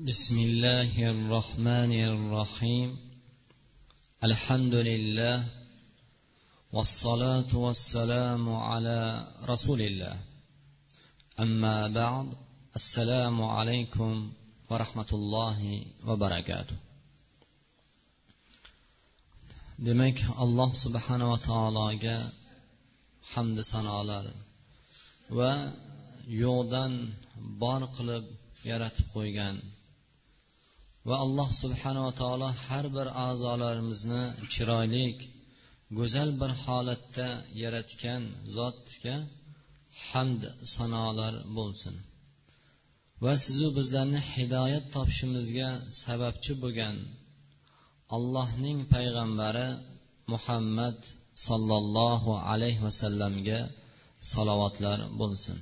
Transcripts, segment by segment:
بسم الله الرحمن الرحيم الحمد لله والصلاة والسلام على رسول الله أما بعد السلام عليكم ورحمة الله وبركاته demak alloh subhanava taologa hamdi sanolar va yo'qdan bor qilib yaratib qo'ygan va alloh subhanava taolo har bir a'zolarimizni chiroyli go'zal bir holatda yaratgan zotga hamd sanolar bo'lsin. Va sizu bizlarni hidoyat topishimizga sababchi bo'lgan allohning payg'ambari muhammad sollallohu alayhi vasallamga salovatlar bo'lsin.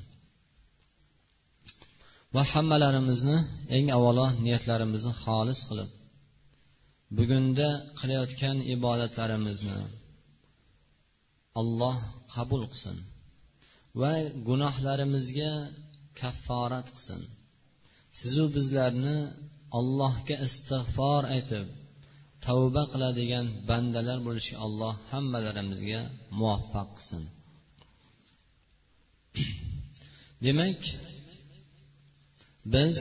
Va hammalarimizni eng avvalo niyatlarimizni xolis qilib bugunda qilayotgan ibodatlarimizni alloh qabul qilsin va gunohlarimizga kafforat qilsin. Sizu bizlarni allohga istig'for aytib tavba qiladigan bandalar bo'lishga alloh hammalarimizga muvaffaq qilsin. Demak biz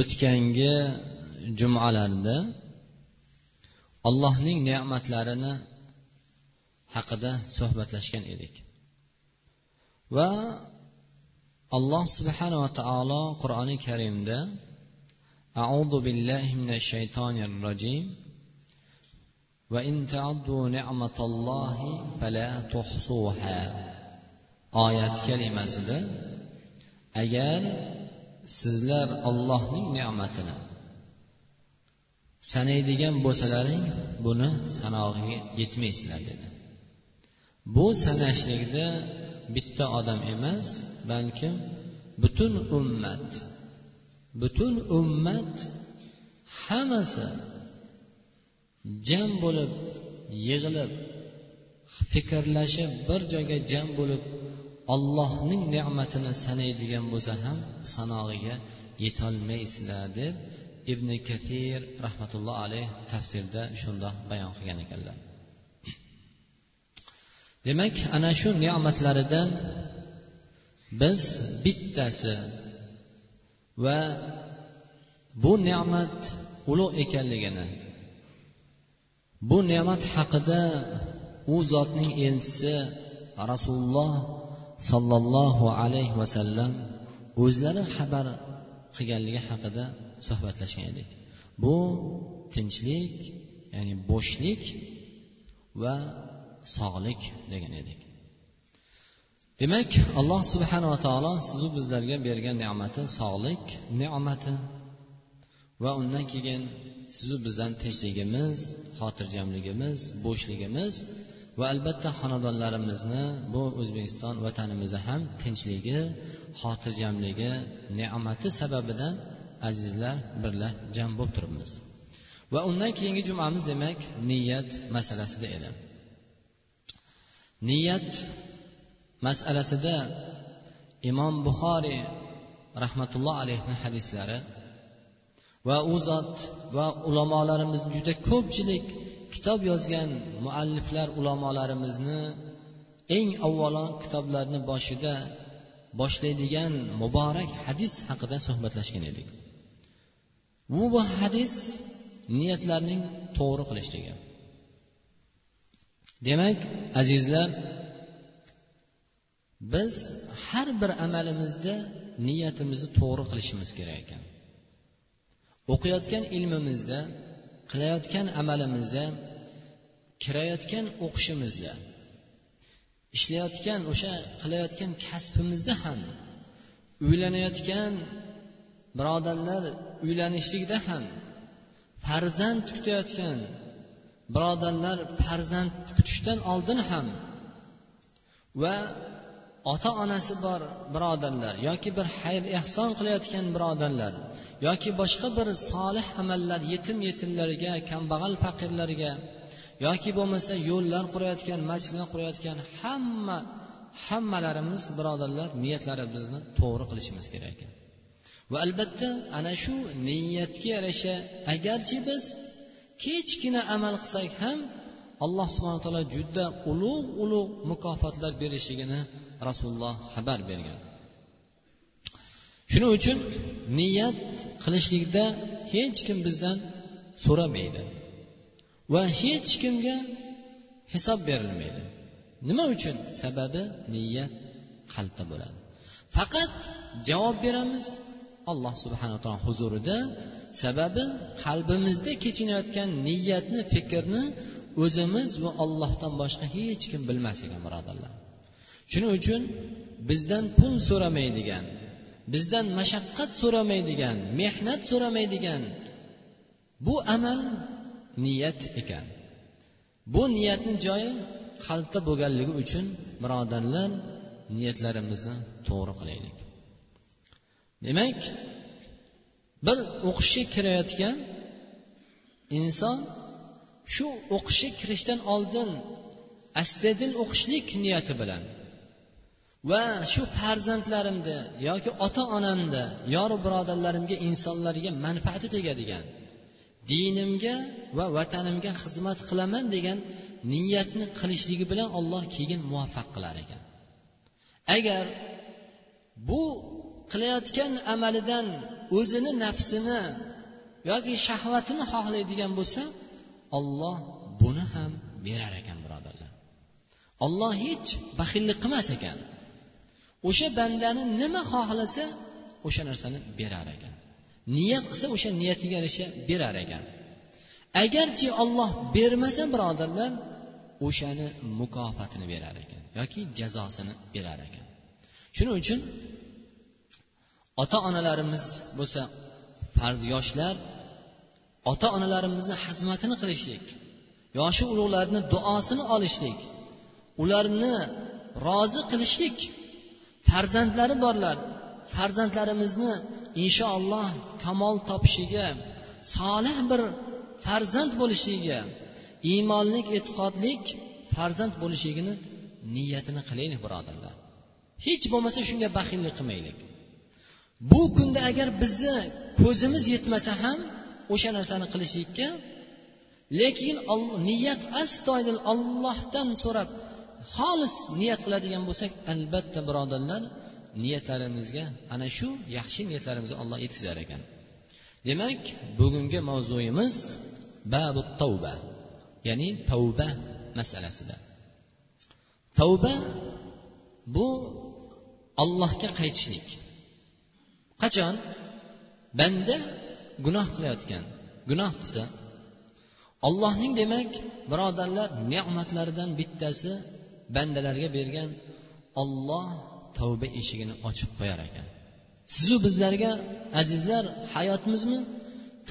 o'tgangi jumalarda allohning ne'matlarini haqida suhbatlashgan edik va alloh subhanava taolo qur'oni karimda أعوذ بالله من الشيطان الرجيم وإن تعدوا نعمة الله فلا تحصوها oyat kalimasida agar sizlar ollohning ne'matini sanaydigan bo'lsalaring buni sanog'iga yetmaysizlar dedi. Bu sanashlikda bitta odam emas balkim butun ummat butun ummat hammasi jam bo'lib yig'ilib fikrlashib bir joyga jam bo'lib ollohning ne'matini sanaydigan bo'lsa ham sanog'iga yetolmaysizlar deb ibn kafir rahmatulloh alayh tafsirda shundoq bayon qilgan ekanlar. Demak ana shu ne'matlaridan biz bittasi va bu ne'mat ulug' ekanligini bu ne'mat haqida u zotning elchisi rasululloh sollallohu alayhi vasallam o'zlari xabar qilganligi haqida suhbatlashgan edik. Bu tinchlik ya'ni bo'shlik va sog'lik degan edik. Demak alloh subhanava taolo sizu bizlarga bergan ne'mati sog'lik ne'mati va undan keyin sizu bizdan tinchligimiz xotirjamligimiz bo'shligimiz va albatta xonadonlarimizni bu o'zbekiston vatanimizni ham tinchligi xotirjamligi ne'mati sababidan azizlar birga jam bo'lib turibmiz. Va undan keyingi jumamiz demak niyat masalasida edi. Niyat masalasida imom buxoriy rahmatulloh alayhi hadislari va u zot va ulamolarimiz juda ko'pchilik kitob yozgan mualliflar ulamolarimizni eng avvalo kitoblarni boshida boshlaydigan muborak hadis haqida suhbatlashgan edik. Bu bu hadis niyatlarning to'g'ri qilishligi. Demak azizlar biz har bir amalimizda niyatimizni to'g'ri qilishimiz kerak ekan. O'qiyotgan ilmimizda qilayotgan amalimizda kirayotgan o'qishimizda ishlayotgan o'sha qilayotgan kasbimizda ham uylanayotgan birodarlar uylanishlikda ham farzand kutayotgan birodarlar farzand kutishdan oldin ham va ota onasi bor birodarlar yoki bir xayr ehson qilayotgan birodarlar yoki boshqa bir solih amallar yetim yetimlarga kambag'al faqirlarga yoki bo'lmasa yo'llar qurayotgan masjidlar qurayotgan hamma hammalarimiz birodarlar niyatlarimizni to'g'ri qilishimiz kerak ekan. Va albatta ana shu niyatga yarasha agarchi biz kechgina amal qilsak ham alloh subhana taolo juda ulug' ulug' mukofotlar berishligini rasululloh xabar bergan. Shuning uchun niyat qilishlikda hech kim bizdan so'ramaydi va hech kimga hisob berilmaydi. Nima uchun? Sababi niyat qalbda bo'ladi. Faqat javob beramiz alloh subhana taolo huzurida. Sababi qalbimizda kechinayotgan niyatni fikrni o'zimiz va ollohdan boshqa hech kim bilmas ekan birodarlar. Shuning uchun bizdan pul so'ramaydigan bizdan mashaqqat so'ramaydigan mehnat so'ramaydigan bu amal niyat ekan. Bu niyatni joyi qalbda bo'lganligi uchun birodarlar niyatlarimizni to'g'ri qilaylik. Demak bir o'qishga kirayotgan inson shu o'qishga kirishdan oldin astadil o'qishlik niyati bilan va shu farzandlarimni yoki ota onamni yoru birodarlarimga insonlarga manfaati tegadigan dinimga va vatanimga xizmat qilaman degan niyatni qilishligi bilan olloh keyin muvaffaq qilar ekan. Agar bu qilayotgan amalidan o'zini nafsini yoki shahvatini xohlaydigan bo'lsa olloh buni ham berar ekan birodarlar. Olloh hech baxillik qilmas ekan. O'sha bandani nima xohlasa o'sha narsani berar ekan. Niyat qilsa o'sha niyatiga yarasha berar ekan. Agarchi olloh bermasa birodarlar o'shani mukofotini berar ekan yoki jazosini berar ekan. Shuning uchun ota onalarimiz bo'lsa farz yoshlar ota onalarimizni xizmatini qilishlik yoshi ulug'larni duosini olishlik ularni rozi qilishlik farzandlari borlar. Farzandlarimizni inshaalloh kamol topishiga solih bir farzand bo'lishligiga iymonlik e'tiqodlik farzand bo'lishligini niyatini qilaylik birodarlar. Hech bo'lmasa shunga baxillik qilmaylik. Bu kunda agar bizni ko'zimiz yetmasa ham o'sha narsani qilishlikka lekin niyat astoydil ollohdan so'rab xolis niyat qiladigan bo'lsak albatta birodarlar niyatlarimizga ana shu yaxshi niyatlarimizga olloh yetkazar ekan. Demak bugungi mavzuyimiz babu tavba ya'ni tavba masalasida. Tavba bu allohga qaytishlik. Qachon? Banda gunoh qilayotgan gunoh qilsa ollohning demak birodarlar ne'matlaridan bittasi bandalarga bergan olloh tavba eshigini ochib qo'yar ekan. Sizu bizlarga azizlar hayotimizmi?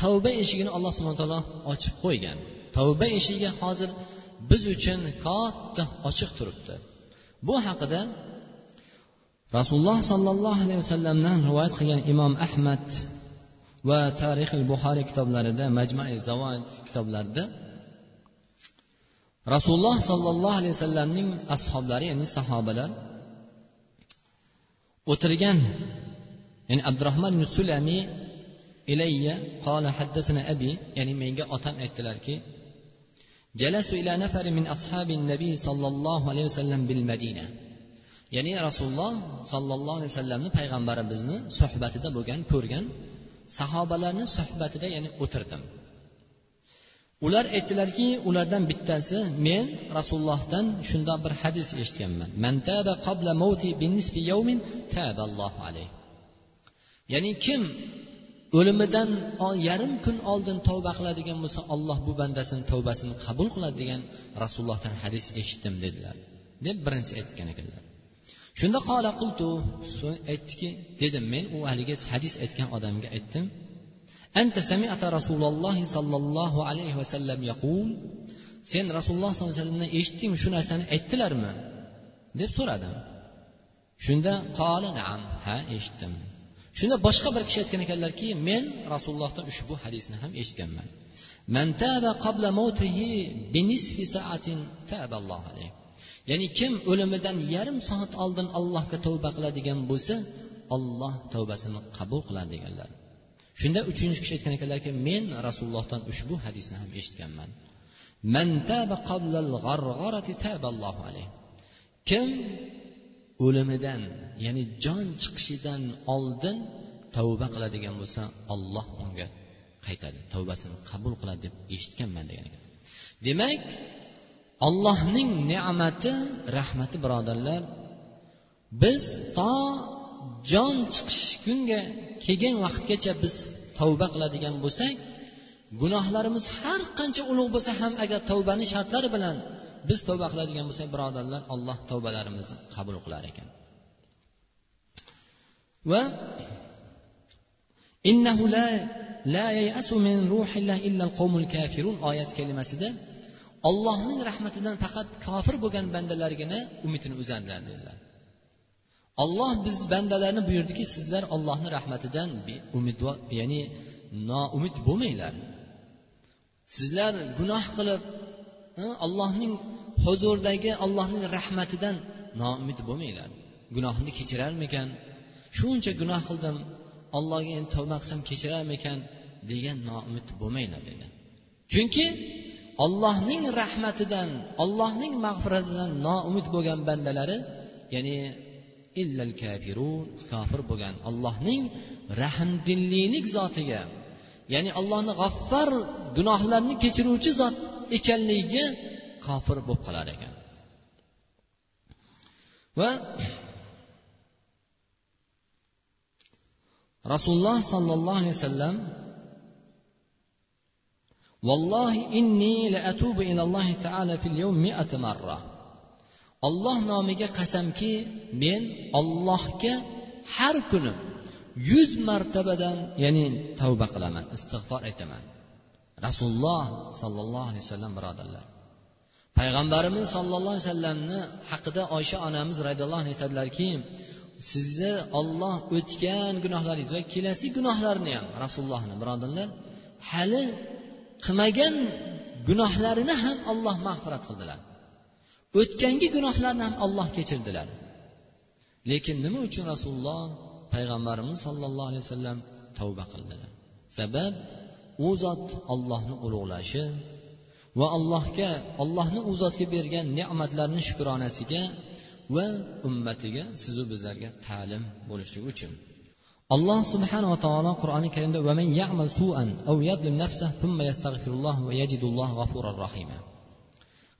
Tavba eshigini alloh subhana taolo ochib qo'ygan. Tavba eshigi hozir biz uchun katta ochiq turibdi. Bu haqida rasululloh sollallohu alayhi vasallamdan rivoyat qilgan imom ahmad va tarixi buxoriy kitoblarida majmai zavod kitoblarida rasululloh sollallohu alayhi vasallamning ashoblari ya'ni sahobalar o'tirgan ya'ni abdurahmon sulami ilayya qala haddasana abi ya'ni menga otam aytdilarki jalasu ila nafari min ashabi nabiy sollallohu alayhi vasallam bil madina ya'ni rasululloh sollallohu alayhi vasallamni payg'ambarimizni suhbatida bo'lgan ko'rgan sahobalarni suhbatida ya'ni o'tirdim. Ular aytdilarki ulardan bittasi men rasulullohdan shundoq bir hadis eshitganman. Ya'ni kim o'limidan yarim kun oldin tavba qiladigan bo'lsa alloh bu bandasini tavbasini qabul qiladi degan rasulullohdan hadis eshitdim dedilar. Deb birinchisi aytgan ekanlar. Shunda qola qultu so'ng aytdiki dedim men u haligi hadis aytgan odamga aytdim. Anta sami'ata rasululloh sollallohu alayhi vasallam yaqul sen rasululloh sollallohu alayhi vasallamdan eshitdingmi shu narsani aytdilarmi? deb so'radim. Shunda qola naam ha eshitdim. Shunda boshqa bir kishi aytgan ekanlarki men rasulullohdan ushbu hadisni ham eshitganman. Man taba qabla mawtihi binisfi sa'atin taballohu alayh. Ya'ni kim o'limidan yarim soat oldin allohga tavba qiladigan bo'lsa olloh tavbasini qabul qiladi deganlar. Shunda uchinchi kishi aytgan ekanlarki men rasulullohdan ushbu hadisni ham eshitganman. Kim o'limidan ya'ni jon chiqishidan oldin tavba qiladigan bo'lsa olloh unga qaytadi tavbasini qabul qiladi deb eshitganman degan ekan. Demak ollohning ne'mati rahmati birodarlar biz to jon chiqishgunga kelgan vaqtgacha biz tavba qiladigan bo'lsak gunohlarimiz har qancha ulug' bo'lsa ham agar tavbani shartlari bilan biz tavba qiladigan bo'lsak birodarlar alloh tavbalarimizni qabul qilar ekan. Va innahu la la yayasu min ruhillah illa al kafirun oyat kalimasida ollohning rahmatidan faqat kofir bo'lgan bandalargina umidini uzadilar dedilar. Olloh biz bandalarni buyurdiki sizlar ollohni rahmatidan umidvor ya'ni noumid bo'lmanglar. Sizlar gunoh qilib allohning huzuridagi allohning rahmatidan noumid bo'lmanglar. Gunohimni kechirarmikan? Shuncha gunoh qildim allohga endi tavba qilsam kechirarmikan degan noumid bo'lmanglar dedi. Chunki ollohning rahmatidan ollohning mag'firatidan noumid bo'lgan bandalari ya'ni illal kafirun kofir bo'lgan allohning rahmdillilik zotiga ya'ni allohni g'affar gunohlarni kechiruvchi zot ekanligiga kofir bo'lib qolar ekan. Va rasululloh sollallohu alayhi vasallam vallohi inni la atubu ilallohi taala fil yawmi mi'at marra. Olloh nomiga qasamki men ollohga har kuni yuz martabadan ya'ni tavba qilaman istig'for aytaman. Rasululloh sollallohu alayhi vasallam birodarlar payg'ambarimiz sollallohu alayhi vasallamni haqida oysha onamiz roziyallohu anhu aytadilarki sizni olloh o'tgan gunohlaringiz va kelasi gunohlarni ham rasulullohni birodarlar hali qilmagan gunohlarini ham olloh mag'firat qildilar. O'tgangi gunohlarni ham olloh kechirdilar. Lekin nima uchun rasululloh payg'ambarimiz sollallohu alayhi vasallam tavba qildilar sabab u zot ollohni ulug'lashi va allohga ollohni u zotga bergan ne'matlarni shukronasiga va ummatiga sizu bizlarga ta'lim bo'lishligi uchun. Alloh subhanava taolo qur'oni karimda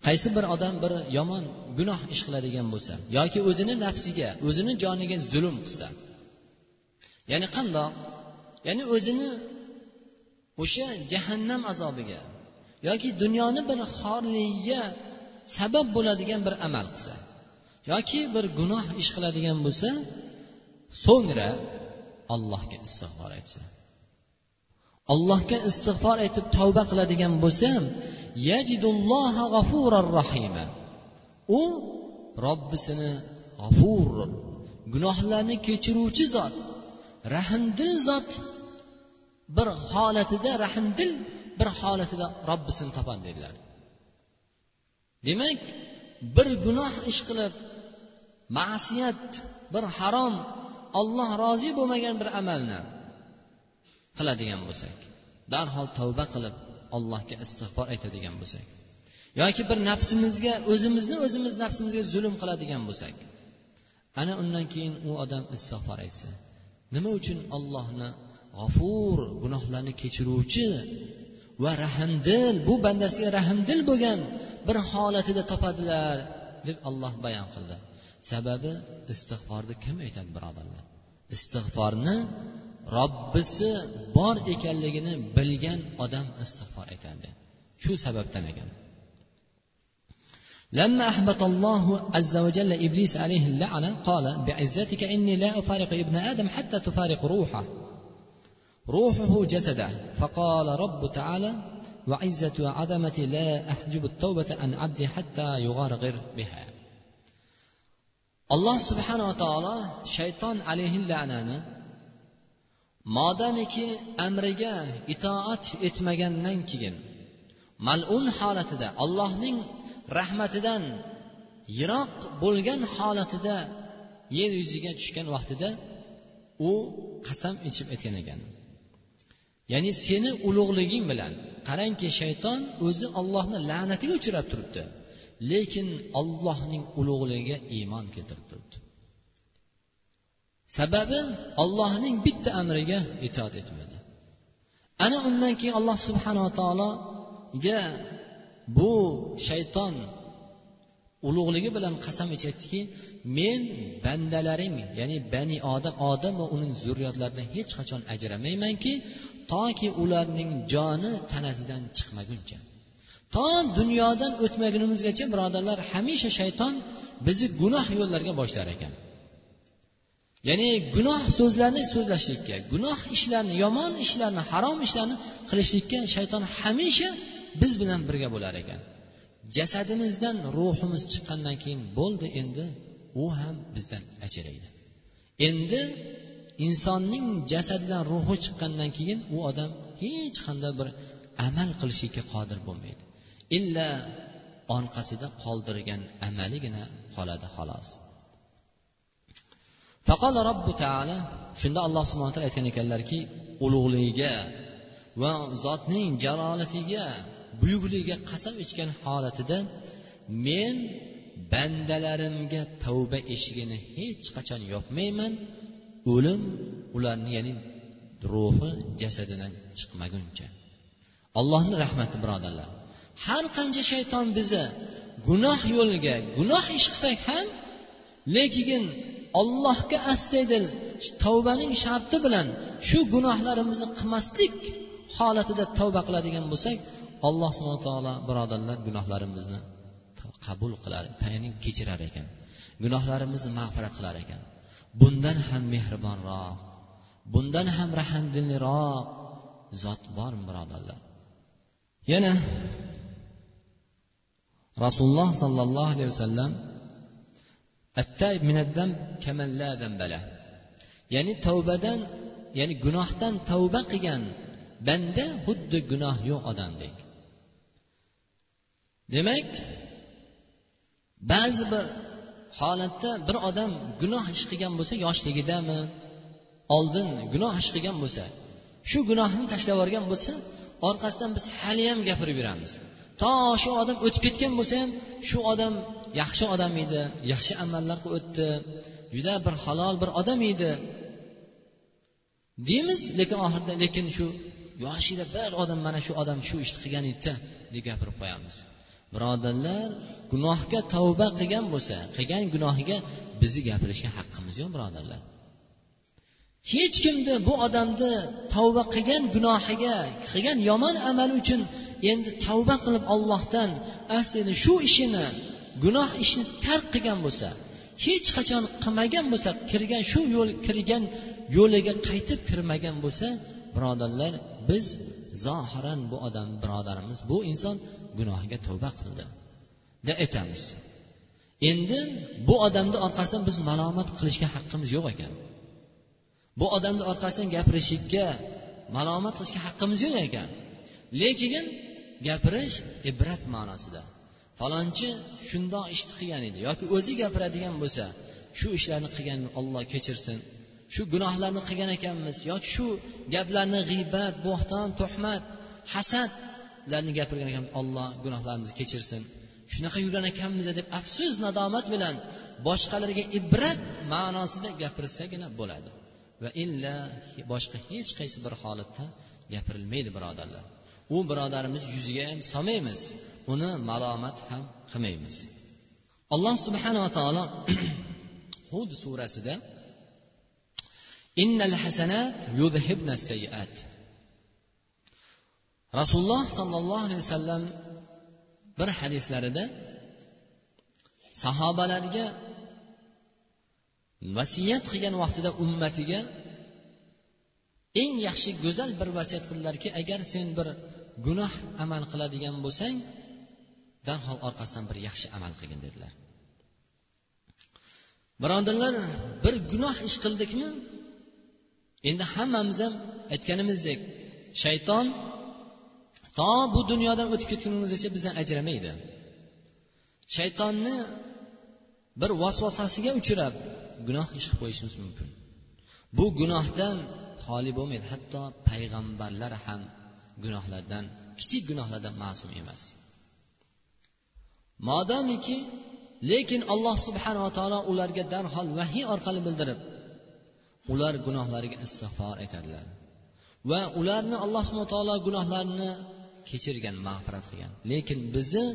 qaysi bir odam bir yomon gunoh ish qiladigan bo'lsa yoki o'zini nafsiga o'zini joniga zulm qilsa ya'ni qandoq? Ya'ni o'zini o'sha jahannam azobiga yoki dunyoni bir xorligiga sabab bo'ladigan bir amal qilsa yoki bir gunoh ish qiladigan bo'lsa so'ngra allohga istig'for aytsa allohga istig'for aytib tavba qiladigan bo'lsa rahima. U robbisini g'afur gunohlarni kechiruvchi zot rahmdil zot bir holatida rahmdil bir holatida robbisini topadi dedilar. Demak bir gunoh ish qilib ma'siyat bir harom olloh rozi bo'lmagan bir amalni qiladigan bo'lsak darhol tavba qilib allohga istig'for aytadigan bo'lsak yoki bir nafsimizga o'zimizni o'zimiz nafsimizga zulm qiladigan bo'lsak ana undan keyin u odam istig'for aytsa nima uchun ollohni g'afur gunohlarni kechiruvchi va rahmdil bu bandasiga rahmdil bo'lgan bir holatida topadilar deb olloh bayon qildi. Sababi istig'forni kim aytadi birodarlar? Istig'forni robbisi bor ekanligini bilgan odam istig'for aytadi shu sababdan ekan لما أحبط الله عز وجل إبليس عليه اللعنة قال بعزتك إني لا أفارق ابن آدم حتى تفارق روحه روحه جسده فقال رب تعالى وعزة وعظمتي لا أحجب التوبة عن عبدي حتى يغارغر بها alloh subhanava taolo shayton alayhi la'nani modamiki amriga itoat etmagandan keyin malun holatida allohning rahmatidan yiroq bo'lgan holatida yer yuziga tushgan vaqtida u qasam ichib aytgan ekan. Ya'ni seni ulug'liging bilan qarangki shayton o'zi ollohni la'natiga uchrab turibdi lekin ollohning ulug'ligiga iymon keltirib turibdi. Sababi ollohning bitta amriga itoat etmadi. Ana undan keyin alloh subhanava taologa bu shayton ulug'ligi bilan qasam ichyaptiki men bandalaring ya'ni bani odam odam va uning zurriyotlaridan hech qachon ajramaymanki toki ularning joni tanasidan chiqmaguncha. To dunyodan o'tmagunimizgacha birodarlar hamisha shayton bizni gunoh yo'llarga boshlar ekan. Ya'ni gunoh so'zlarni so'zlashlikka gunoh ishlarni yomon ishlarni harom ishlarni qilishlikka shayton hamisha biz bilan birga bo'lar ekan. Jasadimizdan ruhimiz chiqqandan keyin bo'ldi endi u ham bizdan ajraydi. Endi insonning jasadidan ruhi chiqqandan keyin u odam hech qanday bir amal qilishlikka qodir bo'lmaydi. Illa orqasida qoldirgan amaligina qoladi xolos. Faqol robbi taala shunda alloh subhana taolo aytgan ekanlarki ulug'ligiga va zotning jalolatiga buyukligiga qasam ichgan holatida men bandalarimga tavba eshigini hech qachon yopmayman. O'lim ularni ya'ni ruhi jasadidan chiqmaguncha. Allohni rahmati birodarlar. Har qancha shayton bizni gunoh yo'liga gunoh ish qilsak ham lekin ollohga astaydil tavbaning sharti bilan shu gunohlarimizni qilmaslik holatida tavba qiladigan bo'lsak alloh subhana taolo birodarlar gunohlarimizni qabul qilar ya'ni kechirar ekan. Gunohlarimizni mag'firat qilar ekan. Bundan ham mehribonroq bundan ham rahmdilliroq zot bormi birodarlar? Yana rasululloh sollallohu alayhi vasallam ya'ni tavbadan ya'ni gunohdan tavba qilgan banda xuddi gunoh yo'q odamdek. Demak ba'zi bir holatda bir odam gunoh ish qilgan bo'lsa yoshligidami? Oldin gunoh ish qilgan bo'lsa shu gunohni tashlab yuborgan bo'lsa orqasidan biz haliyam gapirib yuramiz. To shu odam o'tib ketgan bo'lsa ham shu odam yaxshi odam edi yaxshi amallar qilib o'tdi juda bir halol bir odam edi. Deymiz lekin oxirida lekin shu yoshida bir odam mana shu odam shu ishni qilgan edi deb gapirib qo'yamiz. Birodarlar gunohga tavba qilgan bo'lsa qilgan gunohiga bizni gapirishga haqqimiz yo'q birodarlar. Hech kimni bu odamni tavba qilgan gunohiga qilgan yomon amali uchun endi tavba qilib ollohdan aslini shu ishini gunoh ishni tark qilgan bo'lsa hech qachon qilmagan bo'lsa kirgan shu yo'l kirgan yo'liga qaytib kirmagan bo'lsa birodarlar biz zohiran bu odam birodarimiz bu inson gunohiga tavba qildi. Deb aytamiz. Endi bu odamni orqasidan biz malomat qilishga haqqimiz yo'q ekan. Bu odamni orqasidan gapirishlikka malomat qilishga haqqimiz yo'q ekan. Lekin gapirish ibrat ma'nosida. Falonchi shundoq ishni qilgan edi yoki o'zi gapiradigan bo'lsa shu ishlarni qilgan olloh kechirsin shu gunohlarni qilgan ekanmiz yoki shu gaplarni g'iybat bo'xton tuhmat hasadlarni gapirgan ekanmiz olloh gunohlarimizni kechirsin. Shunaqa yurgan ekanmiz deb afsus nadomat bilan boshqalarga ibrat ma'nosida gapirsagina bo'ladi. Va illa boshqa hech qaysi bir holatda gapirilmaydi birodarlar. U birodarimiz yuziga ham solmaymiz. Uni malomat ham qilmaymiz. Alloh subhanava taolo hud surasida innal hasanat yudhibna sayiat rasululloh sollallohu alayhi vasallam bir hadislarida sahobalarga vasiyat qilgan vaqtida ummatiga eng yaxshi go'zal bir vasiyat qildilarki agar sen bir gunoh amal qiladigan bo'lsang darhol orqasidan bir yaxshi amal qilgin dedilar. Birodarlar bir gunoh ish qildikmi endi hammamiz ham aytganimizdek shayton to bu dunyodan o'tib ketgunimizgacha bizdan ajramaydi. Shaytonni bir vasvasasiga uchrab gunoh ish qilib qo'yishimiz mumkin. Bu gunohdan xoli bo'lmaydi hatto payg'ambarlar ham gunohlardan kichik gunohlardan ma'sum emas. Modomiki lekin alloh subhanava taolo ularga darhol vahiy orqali bildirib ular gunohlariga istig'for aytadilar va ularni alloh subhana taolo gunohlarini kechirgan mag'firat qilgan. Lekin bizni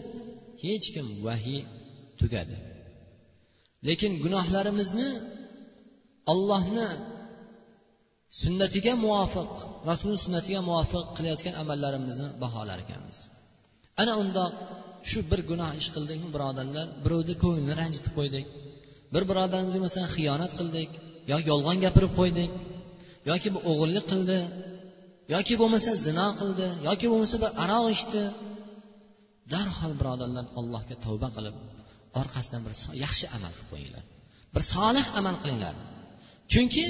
hech kim vahiy tugadi. Lekin gunohlarimizni ollohni sunnatiga muvofiq rasulni sunnatiga muvofiq qilayotgan amallarimizni baholar ekanmiz. Ana undoq shu bir gunoh ish qildikmi birodarlar? Birovni ko'nglini ranjitib qo'ydik. Bir birodarimizga masalan xiyonat qildik yo yolg'on gapirib qo'ydik yoki bu o'g'irlik qildi yoki bo'lmasa zino qildi yoki bo'lmasa bir aroq ichdi. Darhol birodarlar allohga tavba qilib orqasidan bir yaxshi amal qilib qo'yinglar. Bir solih amal qilinglar. Chunki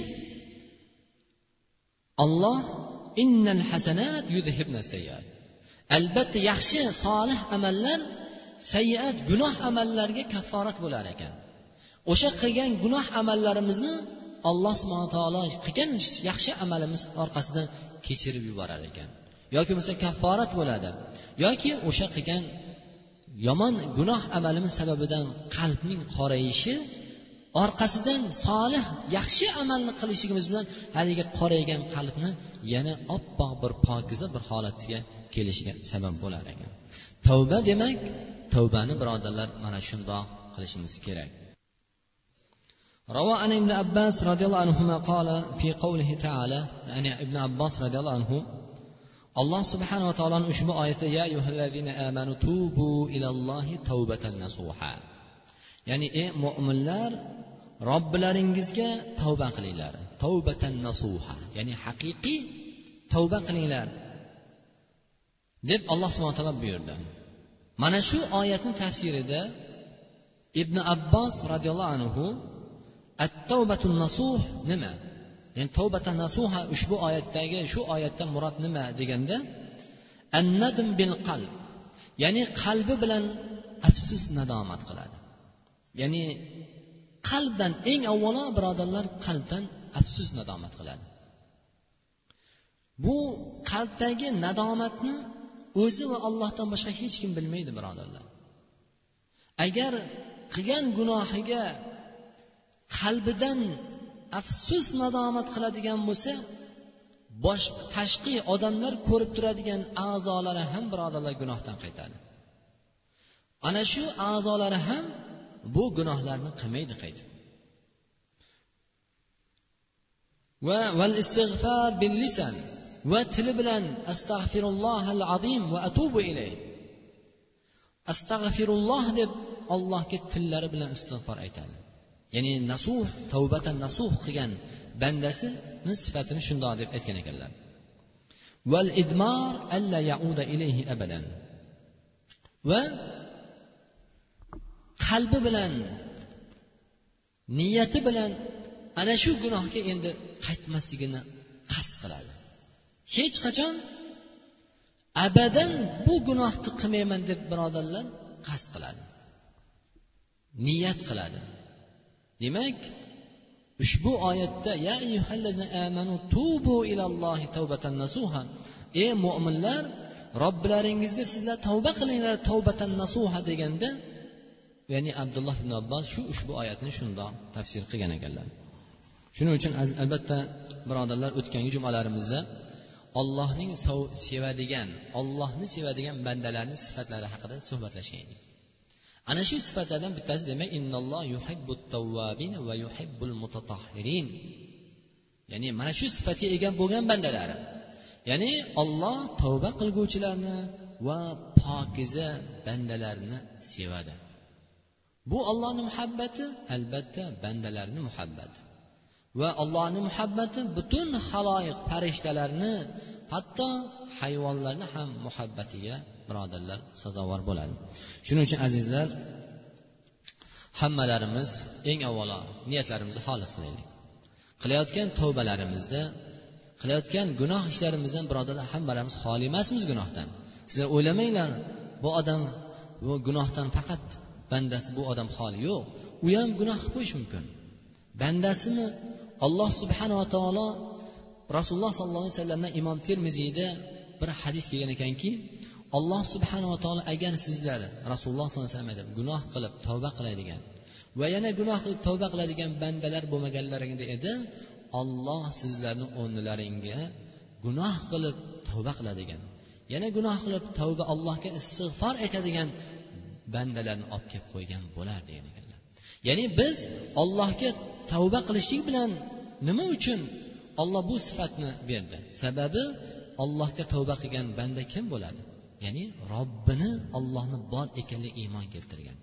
olloh innal hasanat yudhibna sayyat albatta yaxshi solih amallar sayyiat gunoh amallarga kafforat bo'lar ekan. O'sha qilgan gunoh amallarimizni alloh subhana taolo qilgan yaxshi amalimiz orqasidan kechirib yuborar ekan. Yoki bo'lmasa kafforat bo'ladi. Yoki o'sha qilgan yomon gunoh amalimiz sababidan qalbning qorayishi orqasidan solih yaxshi amalni qilishligimiz bilan haligi qoraygan qalbni yana oppoq bir pokiza bir holatiga kelishiga sabab bo'lar ekan tavba demak tavbani birodarlar mana shundoq qilishimiz kerak روى عن ابن عباس رضي الله عنهما قال في قوله تعالى يعني ابن عباس رضي الله عنه alloh subhanava taoloni ushbu oyati ya amanu tubu ilallohi tavbatan nasuha ya'ni ey mo'minlar robbilaringizga tavba qilinglar. Tavbatan nasuha ya'ni haqiqiy tavba qilinglar. Deb alloh subhana taolo buyurdi. Mana shu oyatni tafsirida ibn abbos roziyallohu anhu at tavbatu nasuh nima? Ya'ni tavbata nasuha ushbu oyatdagi shu oyatdan murod nima deganda annadim bil qalb ya'ni qalbi bilan afsus nadomat qiladi. Ya'ni qalbdan eng avvalo birodarlar qalbdan afsus nadomat qiladi. Bu qalbdagi nadomatni o'zi va allohdan boshqa hech kim bilmaydi birodarlar. Agar qilgan gunohiga qalbidan afsus nadomat qiladigan bo'lsa boshqa tashqi odamlar ko'rib turadigan a'zolari ham birodarlar gunohdan qaytadi. Ana shu a'zolari ham bu gunohlarni qilmaydi qaytib va val istig'far bil lisan va tili bilan astag'firullohal azim va atubu ilay. Astag'firulloh deb allohga tillari bilan istig'for aytadi. Ya'ni nasuh tavbatan nasuh qilgan bandasini sifatini shundoq deb aytgan ekanlar. Val idmor alla yauda ilayhi abadan. Va qalbi bilan niyati bilan ana shu gunohga endi qaytmasligini qasd qiladi. Hech qachon abadan bu gunohni qilmayman deb birodarlar qasd qiladi. Niyat qiladi. Demak ushbu oyatda ya amanu tubu ilallohi tavbatan nasuha. Ey mo'minlar robbilaringizga sizlar tavba qilinglar tavbatan nasuha deganda ya'ni abdulloh ibn abbos shu ushbu oyatni shundoq tafsir qilgan ekanlar. Shuning uchun albatta birodarlar o'tgangi jumalarimizda ollohning sevadigan ollohni sevadigan bandalarni sifatlari haqida suhbatlashgan edik. Ana shu sifatlardan bittasi demak innalloh yuhibbu tavvabin va yuhibbul mutatahhirin. Ya'ni mana shu sifatga ega bo'lgan bandalari. Ya'ni olloh tavba qilguvchilarni va pokiza bandalarni sevadi. Bu ollohni muhabbati albatta bandalarni muhabbati. Va allohni muhabbati butun haloyiq farishtalarni hatto hayvonlarni ham muhabbatiga birodarlar sazovor bo'ladi. Shuning uchun azizlar hammalarimiz eng avvalo niyatlarimizni xolis qilaylik. Qilayotgan tavbalarimizda qilayotgan gunoh ishlarimizdan birodarlar hammalarimiz xoli emasmiz gunohdan. Sizlar o'ylamanglar bu odam bu gunohdan faqat bandasi bu odam xoli yo'q. U ham gunoh qilib qo'yishi mumkin. Bandasimi? Alloh subhanava taolo rasululloh sollallohu alayhi vasallamdan imom termiziyda bir hadis kelgan ekanki alloh subhanava taolo agar sizlar rasululloh sollallohu alayhi vasallam gunoh qilib tavba qiladigan va yana gunoh qilib tavba qiladigan bandalar bo'lmaganlaringda edi olloh sizlarni o'rnilaringga gunoh qilib tavba qiladigan yana gunoh qilib tavba allohga istig'for aytadigan bandalarni olib kelib qo'ygan bo'lar degan ekanlar. Ya'ni biz ollohga tavba qilishlik bilan nima uchun olloh bu sifatni berdi? Sababi ollohga tavba qilgan banda kim bo'ladi? Ya'ni robbini ollohni bor ekanligiga iymon keltirgan.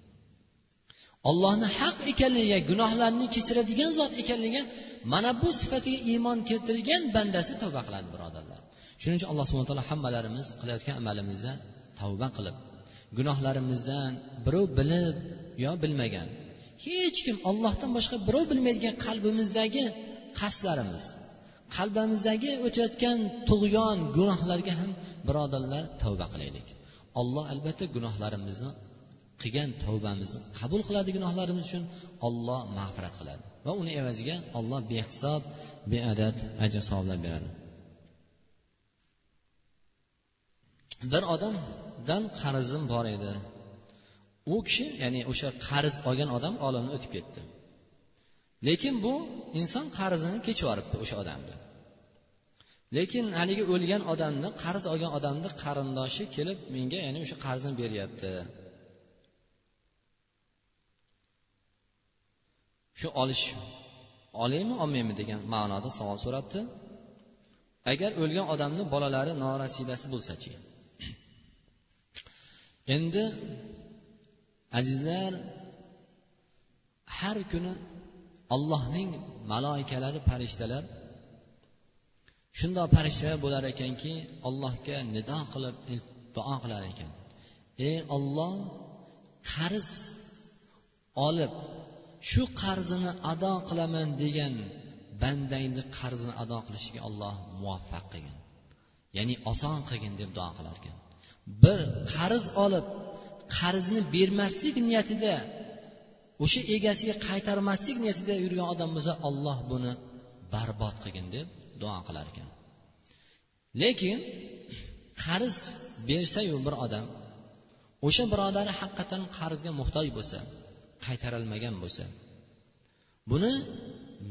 Ollohni haq ekanligiga gunohlarni kechiradigan zot ekanligiga mana bu sifatiga iymon keltirgan bandasi tavba qiladi birodarlar. Shuning uchun alloh subhana taolo hammalarimiz qilayotgan amalimizda tavba qilib gunohlarimizdan birov bilib yo bilmagan. Hech kim ollohdan boshqa birov bilmaydigan qalbimizdagi qasdlarimiz qalbimizdagi o'tayotgan tug'yon gunohlarga ham birodarlar tavba qilaylik. Olloh albatta gunohlarimizni qilgan tavbamizni qabul qiladi gunohlarimiz uchun. Olloh mag'firat qiladi va uni evaziga olloh behisob beadad ajr savoblar beradi. Bir odam dan qarzim bor edi. U kishi ya'ni o'sha qarz olgan odam olamdan o'tib ketdi. Lekin bu inson qarzini kechib yuboribdi o'sha odamni. Lekin haligi o'lgan odamni qarz olgan odamni qarindoshi kelib menga ya'ni o'sha qarzni beryapti. Shu olish olaymi olmaymi degan ma'noda savol so'rabdi. Agar o'lgan odamni bolalari norasidasi bo'lsachi? Endi azizlar har kuni allohning maloikalari farishtalar shundoq farishtalar bo'lar ekanki allohga nido qilib duo qilar ekan. Ey olloh qarz olib shu qarzini ado qilaman degan bandangni qarzini ado qilishiga olloh muvaffaq qilgin. Ya'ni oson qilgin deb duo qilar ekan bir qarz olib qarzni bermaslik niyatida o'sha egasiga qaytarmaslik niyatida yurgan odam bo'lsa olloh buni barbod qilgin deb duo qilar ekan. Lekin qarz bersayu bir odam o'sha birodari haqiqatdan qarzga muhtoj bo'lsa qaytarolmagan bo'lsa buni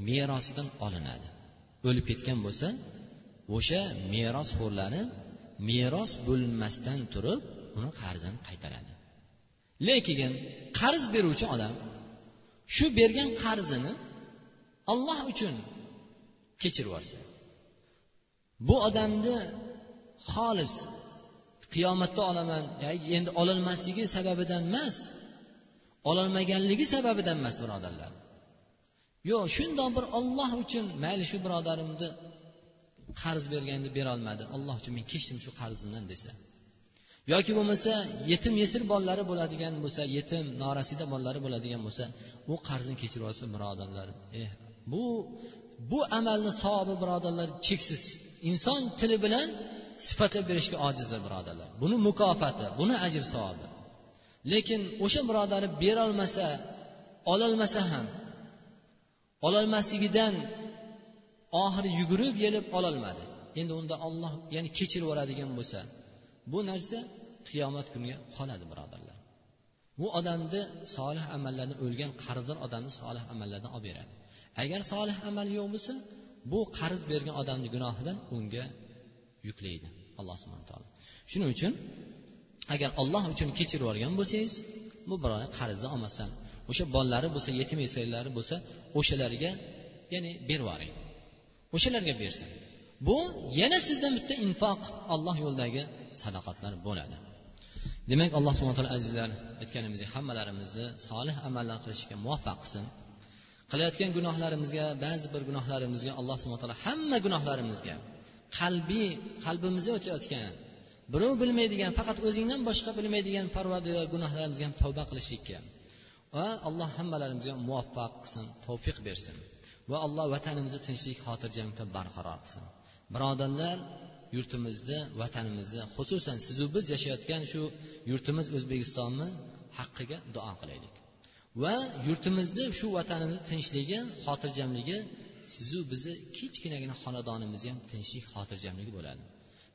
merosidan olinadi. O'lib ketgan bo'lsa o'sha merosxo'rlari meros bo'linmasdan turib uni qarzini qaytaradi. Lekin qarz beruvchi odam shu bergan qarzini olloh uchun kechirib yuborsa bu odamni xolis qiyomatda olaman endi ololmasligi sababidan emas ololmaganligi sababidan emas birodarlar. Yo'q shundoq bir olloh uchun mayli shu birodarimni qarz berganda berolmadi. Alloh uchun men kechdim shu qarzimdan desa. Yoki bo'lmasa yetim yesir bolalari bo'ladigan bo'lsa yetim norasida bolalari bo'ladigan bo'lsa u qarzni kechirib olsa birodarlar. Eh bu bu amalni savobi birodarlar cheksiz. Inson tili bilan sifatlab berishga ojizdir birodarlar. Buni mukofoti buni ajr savobi. Lekin o'sha birodari berolmasa ololmasa ham ololmasligidan oxiri yugurib yelib ololmadi. Endi unda olloh ya'ni kechirib yuboradigan bo'lsa bu narsa qiyomat kuniga qoladi birodarlar. Bu odamni solih amallarni o'lgan qarzdor odamni solih amallardan olib beradi. Agar solih amal yo'q bo'lsa bu qarz bergan odamni gunohidan unga yuklaydi alloh subhana taolo. Shuning uchun agar olloh uchun kechirib yuborgan bo'lsangiz bu birovni qarzni olmasdan o'sha bolalari bo'lsa yetim yesirlari bo'lsa o'shalarga ya'ni berib yuboring. O'shalarga bersin. Bu yana sizdan bitta infoq alloh yo'lidagi sadoqatlar bo'ladi. Demak alloh subhana taolo azizlar aytganimizdek hammalarimizni solih amallar qilishga muvaffaq qilsin qilayotgan gunohlarimizga ba'zi bir gunohlarimizga alloh subhana taolo hamma gunohlarimizga qalbiy qalbimizda o'tayotgan birov bilmaydigan faqat o'zingdan boshqa bilmaydigan parvardigor gunohlarimizga ham tavba qilishlikka va alloh hammalarimizga muvaffaq qilsin tavfiq bersin. Va alloh vatanimizni tinchlik xotirjamlikda barqaror qilsin. Birodarlar yurtimizni vatanimizni xususan sizu biz yashayotgan shu yurtimiz o'zbekistonni haqqiga duo qilaylik. Va yurtimizni shu vatanimizni tinchligi xotirjamligi sizu bizni kichkinagina xonadonimizga ham tinchlik xotirjamligi bo'ladi.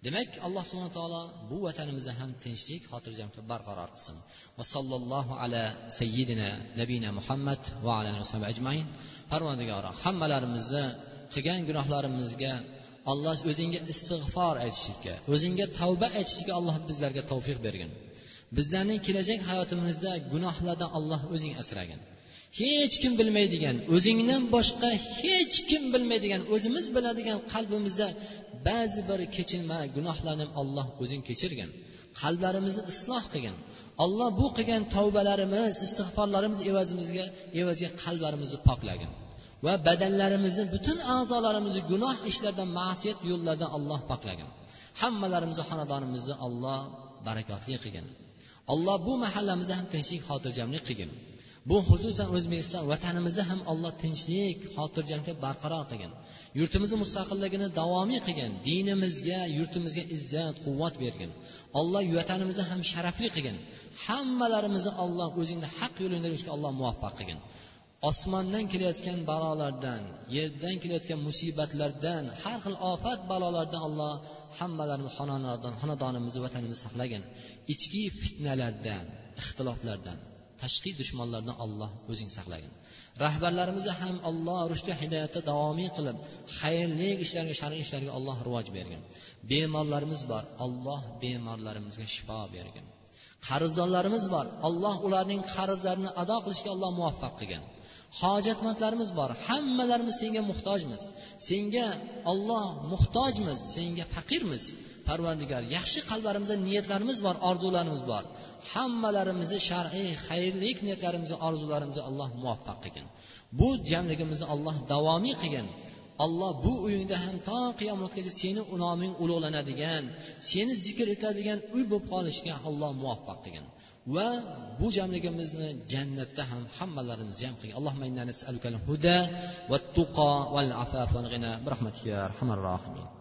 Demak alloh subhana taolo bu vatanimizni ham tinchlik xotirjamlik barqaror qilsin. Va sallallohu ala sayyidina nabina muhammad va ala ajmain. Parvardigoro hammalarimizni qilgan gunohlarimizga alloh o'zingga istig'for aytishlikka o'zingga tavba aytishlikka alloh bizlarga tavfiq bergin. Bizlarning kelajak hayotimizda gunohlardan alloh o'zing asragin. Hech kim bilmaydigan o'zingdan boshqa hech kim bilmaydigan o'zimiz biladigan qalbimizda ba'zi bir kechinma gunohlarni alloh o'zing kechirgin. Qalblarimizni isloh qilgin. Alloh bu qilgan tavbalarimiz istig'forlarimiz evazimizga evaziga qalblarimizni poklagin. Va badanlarimizni butun a'zolarimizni gunoh ishlardan ma'siyat yo'llardan alloh poklagin. Hammalarimizni xonadonimizni olloh barakotli qilgin. Alloh bu mahallamizni ham tinchlik xotirjamlik qilgin. Bu xususan o'zbekiston vatanimizni ham alloh tinchlik xotirjamlik barqaror qilgin. Yurtimizni mustaqilligini davomiy qilgin. Dinimizga yurtimizga izzat quvvat bergin. Alloh vatanimizni ham sharafli qilgin. Hammalarimizni alloh o'zingni haq yo'lingda yurishga alloh muvaffaq qilgin. Osmondan kelayotgan balolardan yerdan kelayotgan musibatlardan har xil ofat balolardan alloh hammalarimiz xonadonimizni vatanimizni saqlagin. Ichki fitnalardan ixtiloflardan. Tashqi dushmanlardan alloh o'zing saqlagin. Rahbarlarimizni ham alloh rushdi hidoyatda davomiy qilib xayrli ishlarga shar'iy ishlarga alloh rivoj bergin. Bemorlarimiz bor alloh bemorlarimizga shifo bergin. Qarzdorlarimiz bor alloh ularning qarzlarini ado qilishga alloh muvaffaq qilgin. Hojatmandlarimiz bor hammalarimiz senga muhtojmiz. Senga olloh muhtojmiz senga faqirmiz. Parvandigor yaxshi qalblarimizda niyatlarimiz bor orzularimiz bor. Hammalarimizni shar'iy xayrlik niyatlarimizni orzularimizni alloh muvaffaq qilgin. Bu jamligimizni alloh davomiy qilgin. Alloh bu uyingda ham to qiyomatgacha seni noming ulug'lanadigan seni zikr etiladigan uy bo'lib qolishga alloh muvaffaq qilgin. Va bu jamligimizni jannatda ham hammalarimiz jam qilgin. Allohumma inna nas'aluka al-huda va tuqo val afaf wal ghina bi rahmatika arhamar rohimin